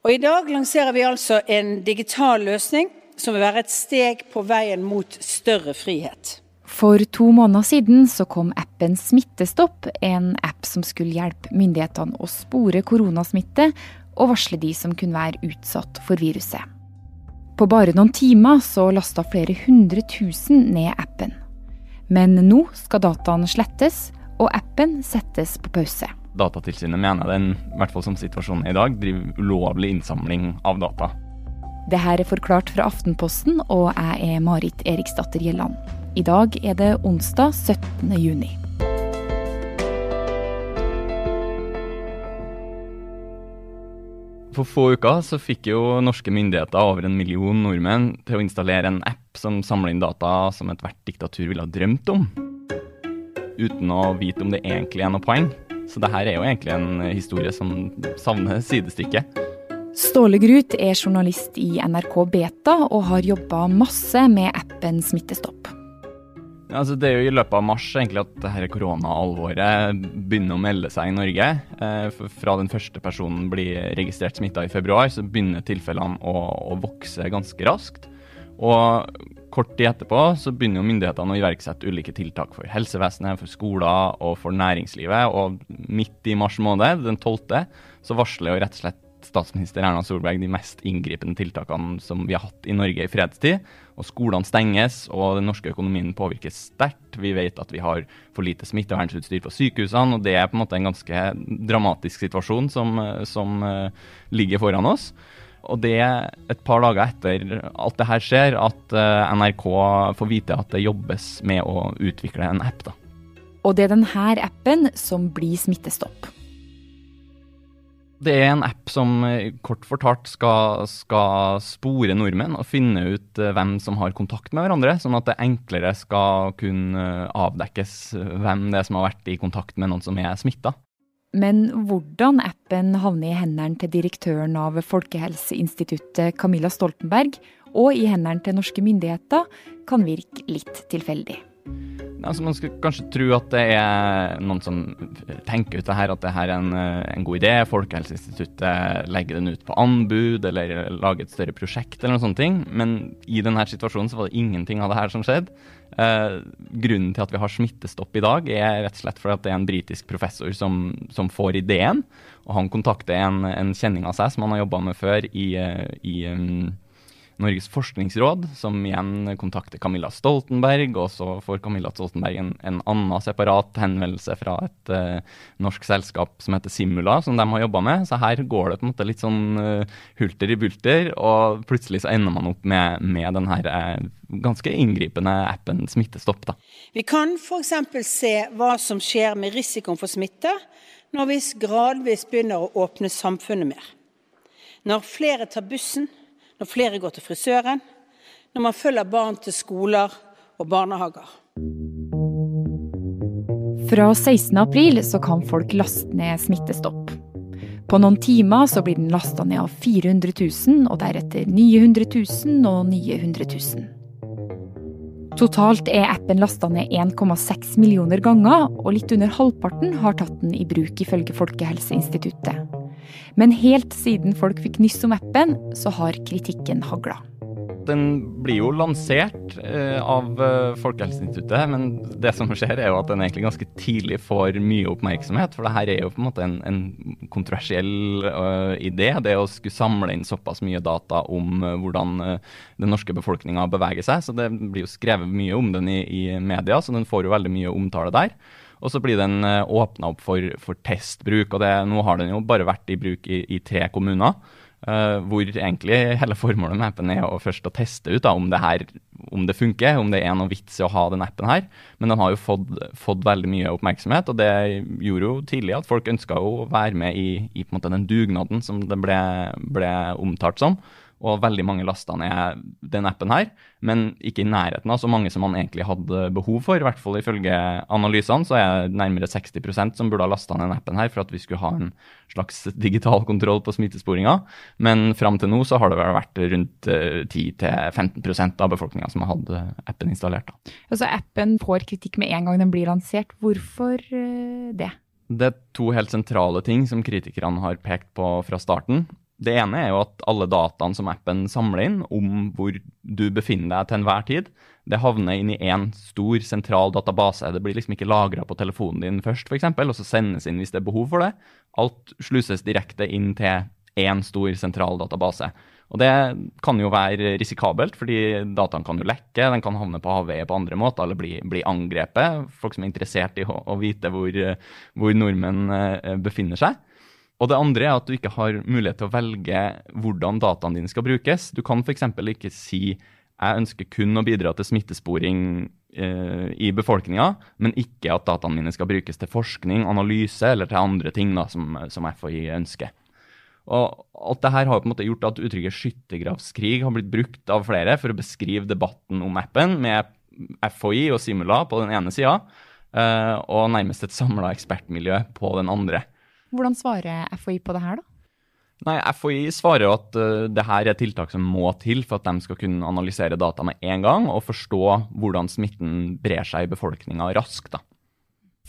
Og I dag lanserer vi altså en digital løsning som vil være et steg på veien mot større frihet. For to måneder siden så kom appen Smittestopp, en app som skulle hjelpe myndighetene å spore koronasmitte og varsle de som kunne være utsatt for viruset. På bare noen timer så lasta flere hundre tusen ned appen. Men nå skal dataene slettes, og appen settes på pause. Datatilsynet mener den, i hvert fall som situasjonen er i dag, driver ulovlig innsamling av data. Det her er forklart fra Aftenposten, og jeg er Marit Eriksdatter Gjelland. I dag er det onsdag 17. juni. For få uker så fikk jo norske myndigheter over en million nordmenn til å installere en app som samler inn data som ethvert diktatur ville ha drømt om. Uten å vite om det egentlig er noe poeng. Så det her er jo egentlig en historie som savner sidestykke. Ståle Grut er journalist i NRK Beta og har jobba masse med appen Smittestopp. Altså, det er jo i løpet av mars egentlig at dette koronaalvoret begynner å melde seg i Norge. Eh, fra den første personen blir registrert smitta i februar, så begynner tilfellene å, å, vokse ganske raskt. Og kort tid etterpå så begynner jo myndighetene å iverksette ulike tiltak for helsevesenet, for skoler og for næringslivet. Og midt i mars måned, den 12., så varsler jo rett og slett statsminister Erna Solberg de mest inngripende tiltakene som vi har hatt i Norge i fredstid. Og Skolene stenges, og den norske økonomien påvirkes sterkt. Vi vet at vi har for lite smittevernsutstyr på sykehusene, og det er på en måte en ganske dramatisk situasjon som, som uh, ligger foran oss. Og det er et par dager etter alt det her skjer, at uh, NRK får vite at det jobbes med å utvikle en app. da. Og det er denne appen som blir Smittestopp. Det er en app som eh, kort fortalt skal, skal, spore nordmenn og finne ut eh, hvem som har kontakt med hverandre, sånn at det enklere skal kunne eh, avdekkes hvem det er som har vært i kontakt med noen som er smitta. Men hvordan appen havner i hendene til direktøren av Folkehelseinstituttet Camilla Stoltenberg, og i hendene til norske myndigheter, kan virke litt tilfeldig. Altså, man skulle kanskje tro at det er noen som tenker ut det her, at det her er en, en god idé. Folkehelseinstituttet legger den ut på anbud eller lager et større prosjekt eller noen sånne ting. Men i denne situasjonen så var det ingenting av det her som skjedde. Eh, grunnen til at vi har smittestopp i dag, er rett og slett fordi at det er en britisk professor som, som får ideen. Og han kontakter en, en, kjenning av seg som han har jobba med før i, eh, i um, Norges forskningsråd, som igjen kontakter Camilla Stoltenberg, og så får Camilla Stoltenberg en, en annen separat henvendelse fra et uh, norsk selskap som heter Simula, som de har jobba med. Så her går det på en måte litt sånn uh, hulter i bulter, og plutselig så ender man opp med, med den her uh, ganske inngripende appen Smittestopp. Da. Vi kan f.eks. se hva som skjer med risikoen for smitte når vi gradvis begynner å åpne samfunnet mer. Når flere tar bussen når flere går til frisøren, når man følger barn til skoler og barnehager. Fra 16. april så kan folk laste ned Smittestopp. På noen timer så blir den lasta ned av 400 000, og deretter 900 000 og 900 000. Totalt er appen lasta ned 1,6 millioner ganger, og litt under halvparten har tatt den i bruk, ifølge Folkehelseinstituttet. Men helt siden folk fikk nyss om appen, så har kritikken hagla. Den blir jo lansert eh, av eh, Folkehelseinstituttet, men det som skjer er jo at den egentlig ganske tidlig får mye oppmerksomhet. For det her er jo på en måte en, en kontroversiell uh, idé. Det å skulle samle inn såpass mye data om uh, hvordan uh, den norske befolkninga beveger seg. Så det blir jo skrevet mye om den i, i media, så den får jo veldig mye omtale der. Og så blir den eh, åpna opp for, for, testbruk. og det, Nå har den jo bare vært i bruk i, i tre kommuner. Uh, hvor egentlig hele formålet med appen er å først å teste ut da, om, det her, om det funker, om det er noe vits i å ha den appen her. Men den har jo fått, fått veldig mye oppmerksomhet, og det gjorde jo tidlig at folk ønska å være med i, i den dugnaden som det ble, ble omtalt som og veldig mange lasta ned den appen her, men ikke i nærheten av så mange som man egentlig hadde behov for. I hvert fall ifølge analysene så er det nærmere 60% som burde ha lasta ned den appen her for at vi skulle ha en slags digital kontroll på smittesporinga. Men fram til nå så har det vært rundt 10-15 eh, av befolkninga som har hatt appen installert. Da. Altså Appen får kritikk med en gang den blir lansert. Hvorfor eh, det? Det er to helt sentrale ting som kritikerne har pekt på fra starten. Det ene er jo at alle dataene som appen samler inn om hvor du befinner deg til enhver tid, det havner inn i én stor, sentral database. Det blir liksom ikke lagra på telefonen din først, f.eks., og så sendes inn hvis det er behov for det. Alt sluses direkte inn til én stor, sentral database. Og det kan jo være risikabelt, fordi dataen kan jo lekke, den kan havne på avveie på andre måter eller bli, bli angrepet. Folk som er interessert i å, å vite hvor, hvor nordmenn eh, befinner seg. Og det andre er at du ikke har mulighet til å velge hvordan dataene dine skal brukes. Du kan f.eks. ikke si jeg ønsker kun å bidra til smittesporing eh, i befolkninga, men ikke at dataene mine skal brukes til forskning, analyse eller til andre ting da, som, som FHI ønsker. Og alt det her har på en måte gjort at uttrykket skyttergravskrig har blitt brukt av flere for å beskrive debatten om appen, med FHI og Simula på den ene sida, eh, og nærmest et samla ekspertmiljø på den andre. Hvordan svarer FHI på det her, da? Nei, FHI svarer at uh, det her er tiltak som må til for at de skal kunne analysere data med en gang og forstå hvordan smitten brer seg i befolkninga raskt. da.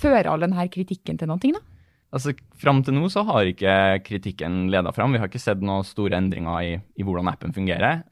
Fører all denne kritikken til noe, da? Altså, Fram til nå så har ikke kritikken leda fram. Vi har ikke sett noen store endringer i, i, hvordan appen fungerer.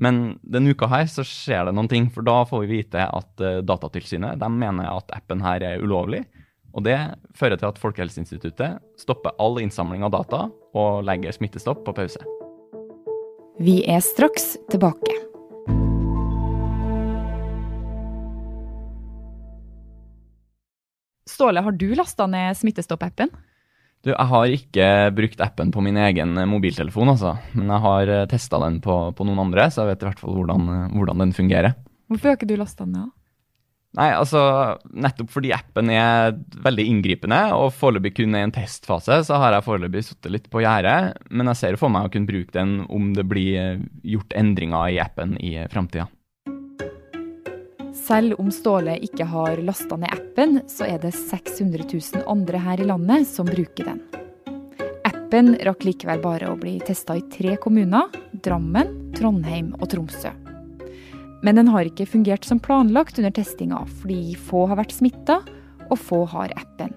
Men denne uka her så skjer det noen ting, for da får vi vite at uh, Datatilsynet de mener at appen her er ulovlig. Og det fører til at Folkehelseinstituttet stopper all innsamling av data og legger smittestopp på pause. Vi er straks tilbake. Ståle, har du lasta ned Smittestopp-appen? Du, Jeg har ikke brukt appen på min egen mobiltelefon, altså. Men jeg har eh, testa den på, på, noen andre, så jeg vet i hvert fall hvordan, eh, hvordan den fungerer. Hvorfor har ikke du lasta den ned? Nei, altså nettopp fordi appen er veldig inngripende og foreløpig kun er i en testfase, så har jeg foreløpig sittet litt på gjerdet. Men jeg ser for meg å kunne bruke den om det blir eh, gjort endringer i appen i framtida. Selv om Ståle ikke har lasta ned appen, så er det 600 000 andre her i landet som bruker den. Appen rakk likevel bare å bli testa i tre kommuner Drammen, Trondheim og Tromsø. Men den har ikke fungert som planlagt under testinga, fordi få har vært smitta, og få har appen.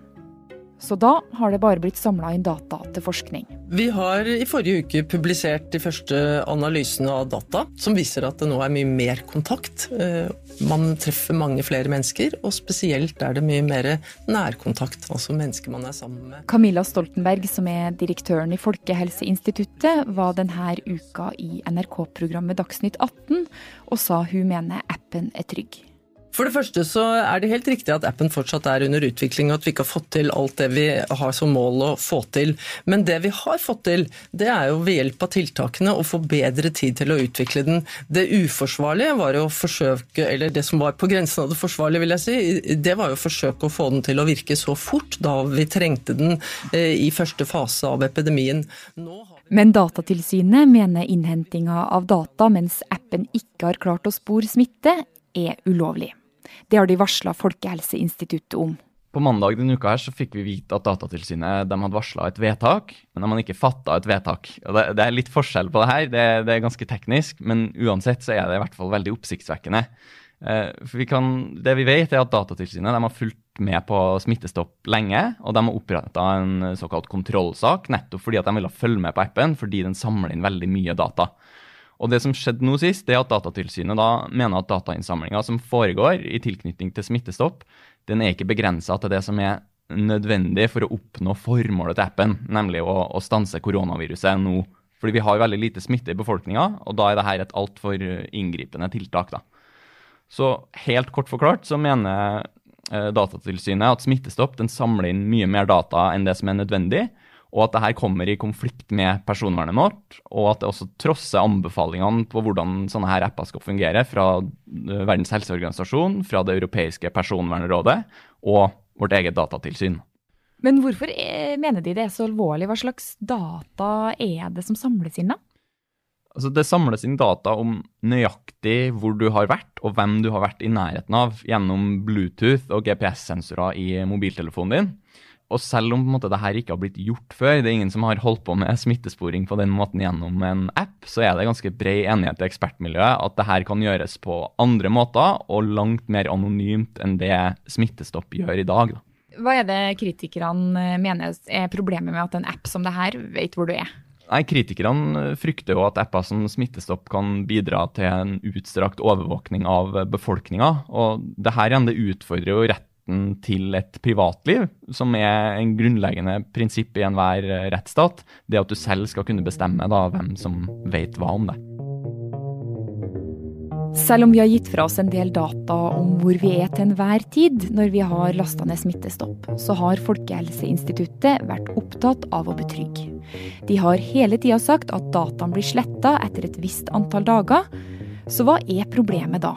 Så da har det bare blitt samla inn data til forskning. Vi har i forrige uke publisert de første analysene av data, som viser at det nå er mye mer kontakt. Eh, man treffer mange flere mennesker, og spesielt er det mye mer nærkontakt. Altså mennesker man er sammen med. Camilla Stoltenberg, som er direktøren i Folkehelseinstituttet, var denne uka i NRK-programmet Dagsnytt 18 og sa hun mener appen er trygg. For det første så er det helt riktig at appen fortsatt er under utvikling, og at vi ikke har fått til alt det vi har som mål å få til. Men det vi har fått til, det er jo ved hjelp av tiltakene å få bedre tid til å utvikle den. Det uforsvarlige var jo å forsøke, eller det som var på grensen av det forsvarlige, vil jeg si, det var jo å forsøke å få den til å virke så fort da vi trengte den eh, i første fase av epidemien. Men Datatilsynet mener innhentinga av data mens appen ikke har klart å spore smitte, er ulovlig. Det har de varsla Folkehelseinstituttet om. På mandag denne uka her så fikk vi vite at Datatilsynet de hadde varsla et vedtak, men de hadde ikke fatta et vedtak. Det, det, er litt forskjell på det her, det, det, er ganske teknisk, men uansett så er det i hvert fall veldig oppsiktsvekkende. Eh, vi kan, det vi vet, er at Datatilsynet de har fulgt med på smittestopp lenge, og de har oppretta en såkalt kontrollsak nettopp fordi at de ville følge med på appen, fordi den samler inn veldig mye data. Og det som skjedde nå sist, det er at Datatilsynet da mener at datainnsamlinga som foregår i tilknytning til smittestopp, den er ikke begrensa til det som er nødvendig for å oppnå formålet til appen, nemlig å, å stanse koronaviruset nå. Fordi vi har veldig lite smitte i befolkninga, og da er dette et altfor inngripende tiltak. da. Så helt kort forklart så mener eh, Datatilsynet at smittestopp den samler inn mye mer data enn det som er nødvendig, og at det her kommer i konflikt med personvernet vårt, og at det også trosser anbefalingene på hvordan sånne her apper skal fungere fra eh, Verdens helseorganisasjon, fra Det europeiske personvernrådet og vårt eget datatilsyn. Men hvorfor er, mener de det er så alvorlig? Hva slags data er det som samles inn, da? Altså, det samles inn data om nøyaktig hvor du har vært, og hvem du har vært i nærheten av, gjennom Bluetooth og GPS-sensorer i mobiltelefonen din. Og selv om måte, det her ikke har blitt gjort før, det er ingen som har holdt på med smittesporing på den måten gjennom en app, så er det ganske bred enighet i ekspertmiljøet at det her kan gjøres på andre måter og langt mer anonymt enn det Smittestopp gjør i dag. Hva er det kritikerne mener er problemet med at en app som det her vet hvor du er? Nei, Kritikerne frykter jo at apper som Smittestopp kan bidra til en utstrakt overvåkning av befolkninga. Og det her igjen det utfordrer jo retten til et privatliv, som er en grunnleggende prinsipp i enhver rettsstat. Det at du selv skal kunne bestemme da, hvem som vet hva om det. Selv om vi har gitt fra oss en del data om hvor vi er til enhver tid når vi har lasta ned Smittestopp, så har Folkehelseinstituttet vært opptatt av å betrygge. De har hele tida sagt at dataen blir sletta etter et visst antall dager. Så hva er problemet da?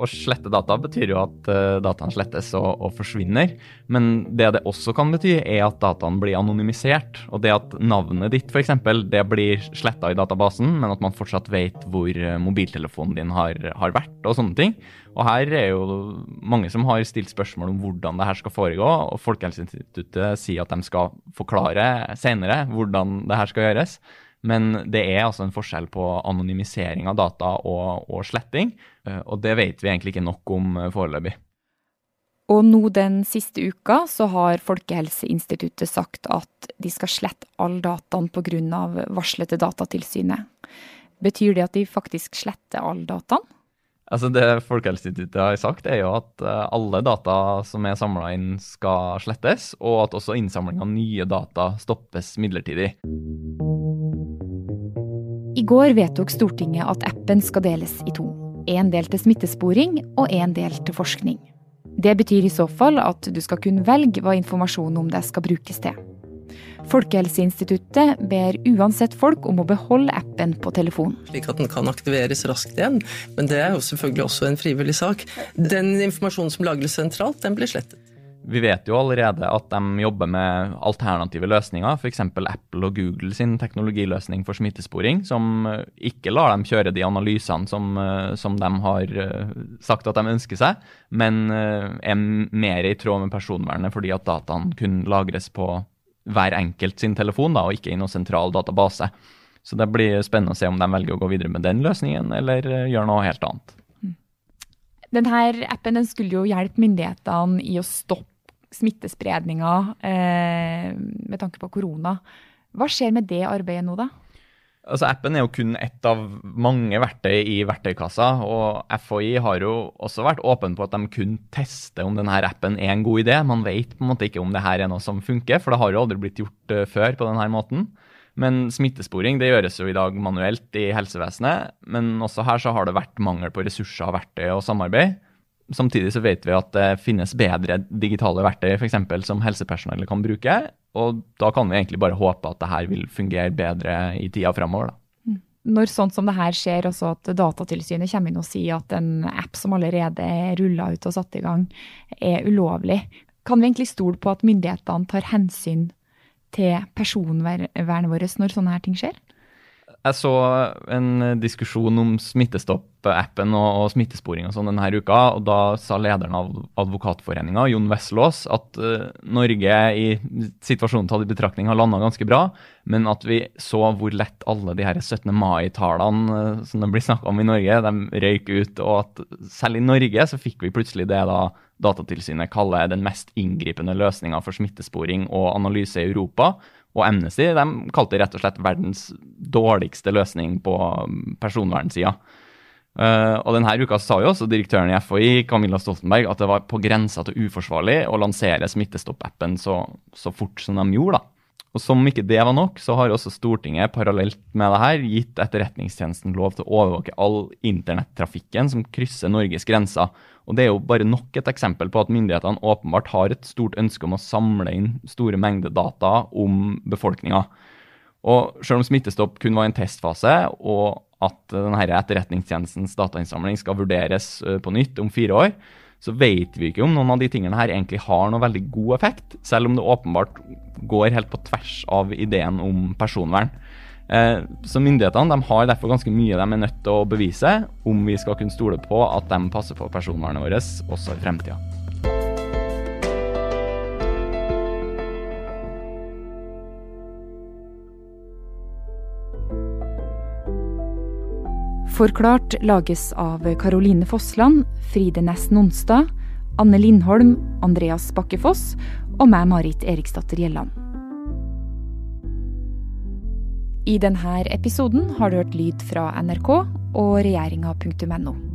Å slette data betyr jo at uh, dataen slettes og, og, forsvinner. Men det det også kan bety, er at dataen blir anonymisert. Og det at navnet ditt f.eks. det blir sletta i databasen, men at man fortsatt vet hvor eh, mobiltelefonen din har, har, vært og sånne ting. Og her er jo mange som har stilt spørsmål om hvordan det her skal foregå. Og Folkehelseinstituttet sier at de skal forklare senere hvordan det her skal gjøres. Men det er altså en forskjell på anonymisering av data og, og sletting, eh, og det vet vi egentlig ikke nok om eh, foreløpig. Og nå den siste uka så har Folkehelseinstituttet sagt at de skal slette all dataen pga. varselet til Datatilsynet. Betyr det at de faktisk sletter all dataen? Altså Det Folkehelseinstituttet har sagt, er jo at eh, alle data som er samla inn, skal slettes, og at også innsamling av nye data stoppes midlertidig. Går vedtok Stortinget at appen skal deles i to. En del til smittesporing og en del til forskning. Det betyr i så fall at du skal kunne velge hva informasjonen om deg skal brukes til. Folkehelseinstituttet ber uansett folk om å beholde appen på telefonen. Slik at den kan aktiveres raskt igjen, men det er jo selvfølgelig også en frivillig sak. Den informasjonen som lagres sentralt, den blir slettet. Vi vet jo allerede at de jobber med alternative løsninger, f.eks. Apple og Google sin teknologiløsning for smittesporing, som eh, ikke lar dem kjøre de analysene som, eh, som de har eh, sagt at de ønsker seg, men er mer i tråd med personvernet fordi at dataene kun lagres på hver enkelt sin telefon, da, og ikke i noen sentral database. Så det blir spennende å se om de velger å gå videre med den løsningen, eller gjør noe helt annet. Denne appen den skulle jo hjelpe myndighetene i å stoppe smittespredninga eh, med tanke på korona. Hva skjer med det arbeidet nå, da? Altså Appen er jo kun ett av mange verktøy i verktøykassa. og FHI har jo også vært åpen på at de kun tester om denne appen er en god idé. Man vet på en måte ikke om det her er noe som funker, for det har jo aldri blitt gjort uh, før på denne måten. Men smittesporing det gjøres jo i dag manuelt i helsevesenet. Men også her så har det vært mangel på ressurser, verktøy og samarbeid. Samtidig så vet vi at det finnes bedre digitale verktøy for eksempel, som helsepersonellet kan bruke. Og da kan vi egentlig bare håpe at det her vil fungere bedre i tida framover. Mm. Når sånt som det her skjer, også at Datatilsynet kommer inn og sier at en app som allerede er rulla ut og satt i gang, er ulovlig, kan vi egentlig stole på at myndighetene tar hensyn til personvernet vårt når sånne her ting skjer? Jeg så en diskusjon om Smittestopp-appen og, og, smittesporing og sånn denne uka, og da sa lederen av Advokatforeninga, Jon Veslås, at uh, Norge i situasjonen tatt i betraktning har landa ganske bra, men at vi så hvor lett alle de her 17. mai-talene uh, som det blir snakka om i Norge, de røyk ut, og at selv i Norge så fikk vi plutselig det da Datatilsynet kaller den mest inngripende løsninga for smittesporing og analyse i Europa og Amnesty de kalte rett og slett verdens dårligste løsning på personvernsida. Uh, og denne uka sa jo også direktøren i FHI, Camilla Stoltenberg, at det var på grensa til uforsvarlig å lansere Smittestopp-appen så, så, fort som de gjorde. da. Og Som ikke det var nok, så har også Stortinget parallelt med det her gitt Etterretningstjenesten lov til å overvåke all internettrafikken som krysser Norges grenser. Og Det er jo bare nok et eksempel på at myndighetene åpenbart har et stort ønske om å samle inn store mengder data om befolkninga. Og selv om Smittestopp kun var en testfase, og at denne Etterretningstjenestens datainnsamling skal vurderes eh, på nytt om fire år, så vet vi ikke om noen av de tingene her egentlig har noe veldig god effekt, selv om det åpenbart går helt på tvers av ideen om personvern. Eh, så myndighetene de har derfor ganske mye de er nødt til å bevise om vi skal kunne stole på at de passer på personvernet vårt også i fremtida. Forklart lages av Caroline Fossland, Fride Næss Nonstad, Anne Lindholm, Andreas Bakkefoss og meg, Marit Eriksdatter Gjelland. I denne episoden har du hørt lyd fra NRK og regjeringa.no.